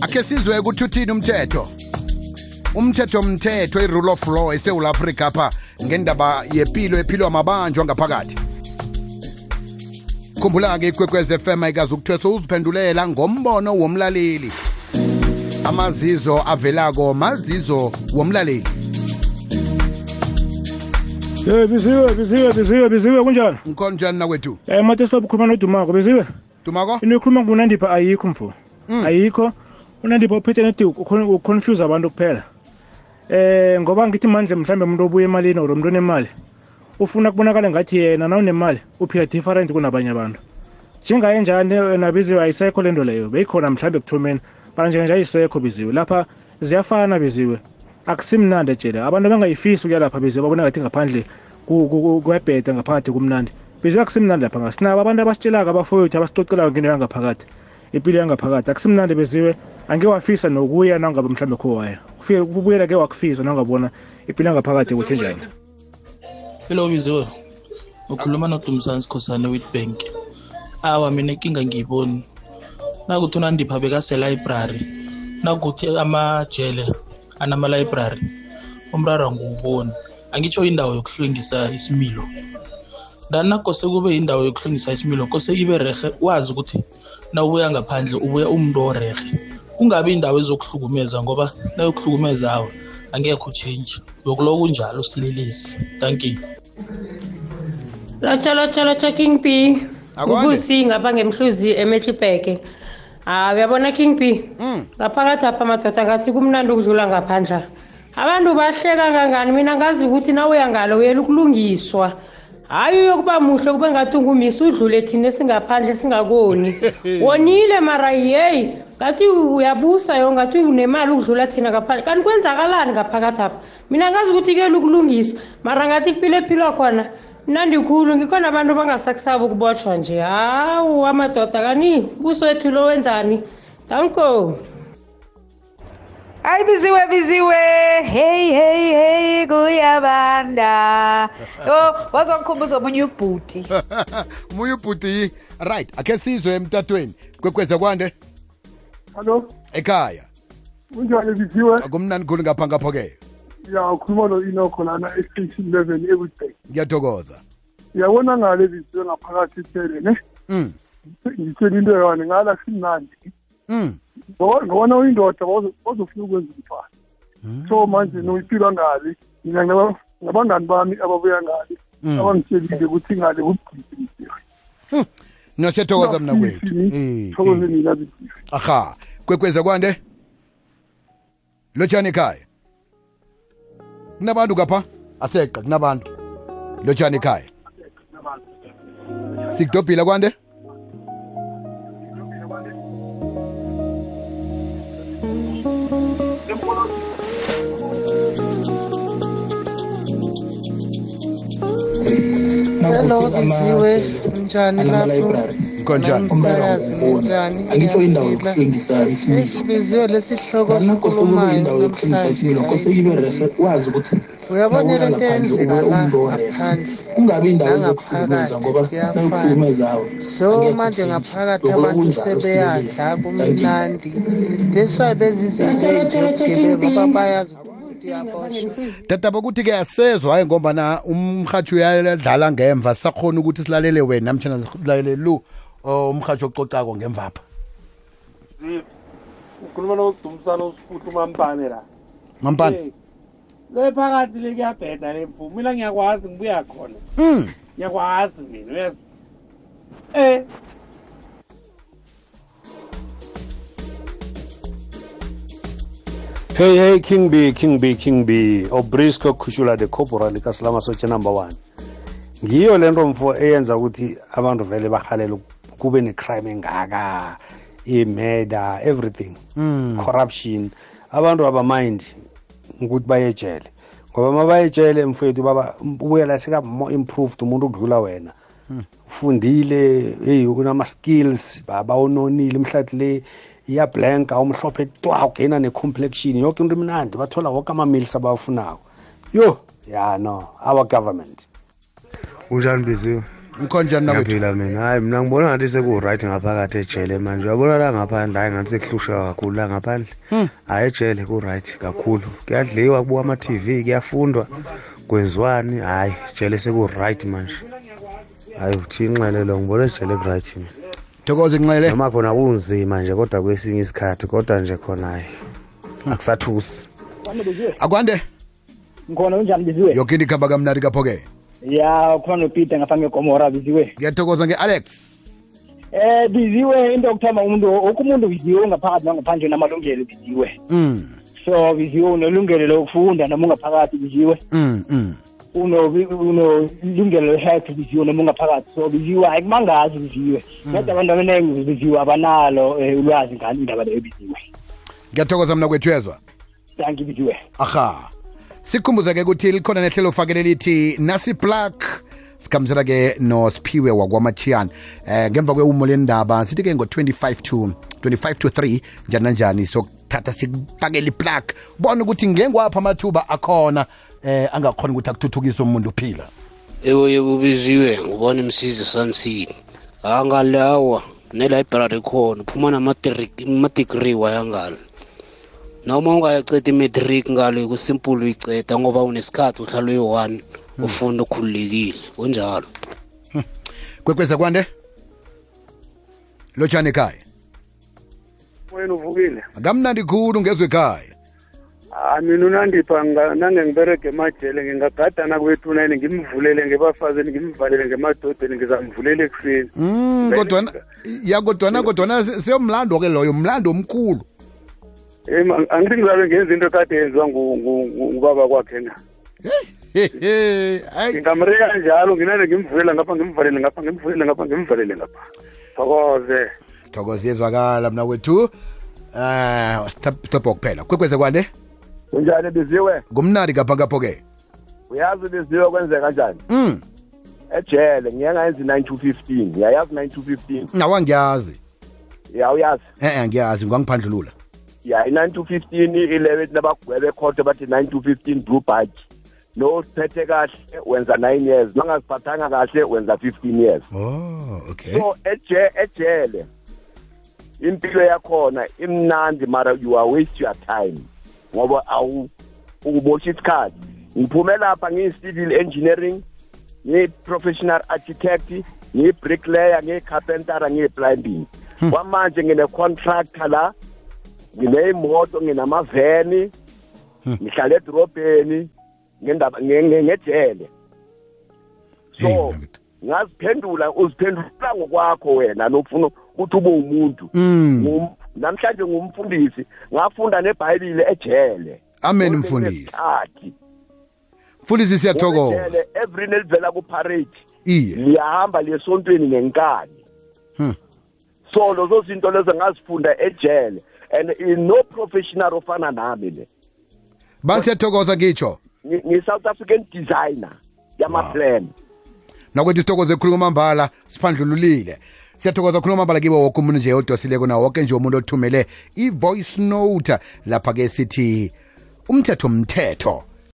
akhe sizwe ukuthi uthini umthetho umthetho mthetho i-rule of law esewul Africa apha ngendaba yepilo ephilwa mabanjwa ngaphakathi khumbula-ke ikwekwez fm ayikazi ukuthweso uziphendulela ngombono womlaleli amazizo avelako mazizo womlaleli Eh biziwe biziwe biziwe biziwe kunjani? ngikhona njani nakwethu Eh mate sobukhuluma nodumako biziwe. dumako Into ekhuluma kunandipha ayikho mfo. Ayikho. Unandipha uphethe nethi uconfuse abantu kuphela. Eh ngoba ngithi manje mhlambe umuntu obuye emalini or umuntu onemali. Ufuna kubonakala ngathi yena nawunemali uphila different kunabanye abantu. Njengaye njani nabiziwe ayisekho lento leyo. Beyikhona mhlambe kuthomeni. Bara nje nje ayisekho biziwe. Lapha ziyafana biziwe. akusimnandi ejele abantu bangayifisi ukuya lapha bize babona ngathi ngaphandle kwebheda ngaphakathi kumnandi bize akusimnandi lapha ngasinabo abantu abasitshelako abafowethu abasicocelayo ngento yangaphakathi impilo yangaphakathi. Akusimnandi beziwe angewafisa nokuya nangabe mhlawumbe kho waya. Ubuyela ke wakufisa nangabona impilo yangaphakathi ukuthi njani hello biziwe ukhuluma nodumisani sikhosane witbank awa mina inkinga ngiyiboni. Nakuthi unandipha bekaselibrary nakuthi amajele anamalayibrari umraro angiwuboni. Angitsho indawo yokuhlwengisa isimilo. Ndana kose kube indawo yokuhlwengisa isimilo kose ibe rehe wazi ukuthi na ubuya ngaphandle ubuya umuntu orehe kungabi indawo ezokuhlukumeza ngoba nayokuhlukumeza awa angekho uchange yokulo kunjalo silelesi. Thank you. Lotsha lotsha lotsha king b Akwande. ubusi ngapha ngemhluzi emetlibheke ah uyabona king b ngaphakathi apha madoda ngathi kumnandi ukudlula ngaphandla abantu bahleka kangani mina ngazi ukuthi nawuya ngalo uyela ukulungiswa. Hayi uyokuba muhle kube ngathi ungumisi udlule thina esingaphandle singakoni. Wonile mara yeyi ngathi uyabusa yo ngathi unemali ukudlula thina ngaphandle. Kanti kwenzakalani ngaphakathi apha? Mina ngazi ukuthi kuyela ukulungiswa mara ngathi kupilo ephilwa khona mnandi khulu ngikhona abantu bangasakusaba ukubotshwa nje. Hawu amadoda kani buswethu lo wenzani? Danko Hayi biziwe biziwe hey hey hey kuyabanda yo mkhumbuzo omunye ubhuti umunye ubhuti right akhe sizwe emtatweni. Kwekweza kwande? Hallo, ekhaya kunjani biziwe? akumnani khulu ngapha ngapha ke Ya ukhuluma no-Inokho lana e-station eleven everyday. Ngiyathokoza. Ngiyabona ngale biziwe ngaphakathi ithele ne. mm. Ngitshela into yone ngala simnandi. Mm. Ngoba ngibona uyindoda ozo- ozofuna ukwenza umntwana. So manje noyipilwa ngali. Mina ngaba- ngabangani bami ababuya ngali. Mm. Abangitshelile ukuthi ngale kubudisi biziwe. no siyathokoza mna kwethu Eh, Thokoze eh. mina biziwe. aha kwekweza kwande lotshani ekhaya kunabantu kapha aseqa kunabantu lotshani ekhaya sikudobhila kwande Hello biziwe njani lapho? Konjani umsakazi kunjani angitsho indawo Ngiyaphila. yokuhlwengisa isimilo. Eish biziwe lesihloko ndana kose kube sikhulumayo indawo yokuhlwengisa isimilo kose ibe namhlanje rehe wazi ukuthi uyabona nawuya lento ngaphandle eyenzeka ubuya la umuntu orehe ngaphandle. Kungabi indawo ezokuhlukumeza nangaphakathi ngoba kuyafana. nayokuhlukumeza awa. So manje ngaphakathi abantu sebeyadla kumnandi. That's why bezizinto ey'njengobugebengu ngoba bayazi ukuthi uyaboshwa tataba ukuthi-ke asezwa hayi ngombana umrhatsho uyadlala ngemva. Sisakhona ukuthi silalele wena mtshana silalele lu oh, umrhatsho ococako ngemvapha. Ukhuluma nodumisana osifuthu umampane la. Mampane? Eh, le phakathi le kuyabheda le mfu mina ngiyakwazi ngibuya khona. Mm. ngiyakwazi mina uyazi? Eh Hey hey King B King B King B. Obrisco Khushula the corporal kaSlama Soche number 1 Ngiyo lento mfo eyenza ukuthi abantu vele bahalele kube necrime engaka imurder everything. Mm. corruption. Abantu abamind ukuthi bayejele. Ngoba mabayejele mfowethu baba ubuyela seka more improved umuntu ukudlula wena. Ufundile hey unama skills baba unonile imhlathi le iyablanka umhlophe twa ugena ne-complexion. Yonke into imnandi bathola wonke ama-meals abawafunako. Yo! Ya no our government. Kunjani biziwe ngikhonjani nakwethu ngiyaphila mina. Hayi mina ngibona ngathi seku-right ngaphakathi ejele manje. Uyabona la ngaphandle? Hayi ngathi sekuhlusha kakhulu la ngaphandle. Hayi ejele ku-right kakhulu. Kuyadliwa kubuka ama-tv kuyafundwa kwenziwani hayi ejele seku-right manje. Hayi uthi inxele lo ngibona ejele ku-right mina. Thokoze nxele noma khona kunzima nje kodwa kwesinye isikhathi kodwa nje khona hayi akusathusi. Akwande? Ngikhona unjani biziwe yoke into ikhamba kamnandi kapho-ke. Ya khona nopeter ngapha ngegomora biziwe ngiyathokoza nge-alex. Eh biziwe into yokuthoma umuntu woke umuntu biziwe ungaphakathi nangaphandle namalungelo biziwe mm. So biziwe unelungelo lokufunda noma ungaphakathi biziwe mm mm unelungelo le-health biziwe noma ungaphakathi. So biziwe hayi kumangazi biziwe kodwa abantu abaningi biziwe abanalo um ulwazi ngani indaba leyo biziwe ngiyathokoza mna kwethwezwa thank you biziwe aha. Sikhumbuzeke ukuthi likhona nehlelo fakele lithi nasi plak sikhambisela ke nosiphiwe wakwamachiyana eh ngemva kweumo lendaba sithi ke ngo-25 to 25 to 3 njani nanjani sokuthatha sikufakele iplug. Bona ukuthi ngengwapha amathuba akhona eh angakhona ukuthi akuthuthukise umuntu uphila. Yebo yebo ubiziwe. Ngubona imsizi sansini? Angalawa. Nelibrary khona. Uphuma namadegree wayangalo noma ungayaceda imatric ngalo kusimple uyiceda ngoba unesikhathi uhlala uyi-one ufunda ukhululekile kunjalo. Kwekweza kwande? Lotshani ekhaya. Wena uvukile. Ngamnandi khulu ngezwe ekhaya mina unandipha nange ngiberege emajele ngingagadana kwethu nayini ngimvulele ngebafazini ngimvalele ngemadodeni ngizamvulele ekuseni. Mm kodwana ya kodwana kodwana se- seyomlando ke loyo mlando omkhulu. Ang- angithi ngizabe ngenza into kade yenziwa ngu- ngu- ngu- ngubaba kwakhe na? Ngingamreka njalo nginane ngimvulela ngapha ngimvalele ngapha ngimvulele ngapha ngimvalele ngapha. Thokoze. Thokoze yezwakala mna wethu um stop kuphela kwekweze kwande kunjani biziwe? Ngumnandi kapha kapho ke uyazi biziwe kwenzeka kanjani mm ejele ngiye ngayenza i-nine to fifteen. Uyayazi nine to fifteen. Nawa ngiyazi ya uyazi eh ngiyazi ngangiphandlulula. Ya i-nine to fifteen ile nabagwebe ekhoto bathi nine to fifteen blue badge nosiphethe kahle wenza nine years. Nongaziphathanga kahle wenza fifteen years. Oh okay. So eje ejele impilo yakhona imnandi mara you are waste your time. Ngoba awu ukubosha isikhathi. Ngiphume lapha ngiyi-civil engineering ngiyi-professional architect ngiyi-bricklayer ngiyi-carpentera ngiyi-plumbing. Kwamanje ngine-contractor la ngineyimoto nginamaveni ngihlala edorobheni ngendaba nge- nge- ngejele. So ngaziphendula uziphendula ngokwakho wena nofuna ukuthi ube umuntu. Mm. Ngum- namhlanje ngumfundisi ngafunda nebhayibhile ejele. Amen mfundisi. Ngesikhathi. mfundisi siyathokoza. Ejele, every nelivela kuparade iye. liyahamba liyesontweni ngenkani Hmm. so lozo zinto lezo ngazifunda ejele and in no professional ofana nami le. Basiyathokoza ngitsho Ngi- ngi-south african designer yamaplan nakwethu sithokoze khulu kwamambala siphandlululile. Siyathokoza khuluma kwamambala kibo woke umuntu nje odosileko na woke nje umuntu othumele i-voice note. Lapha-ke sithi umthetho mthetho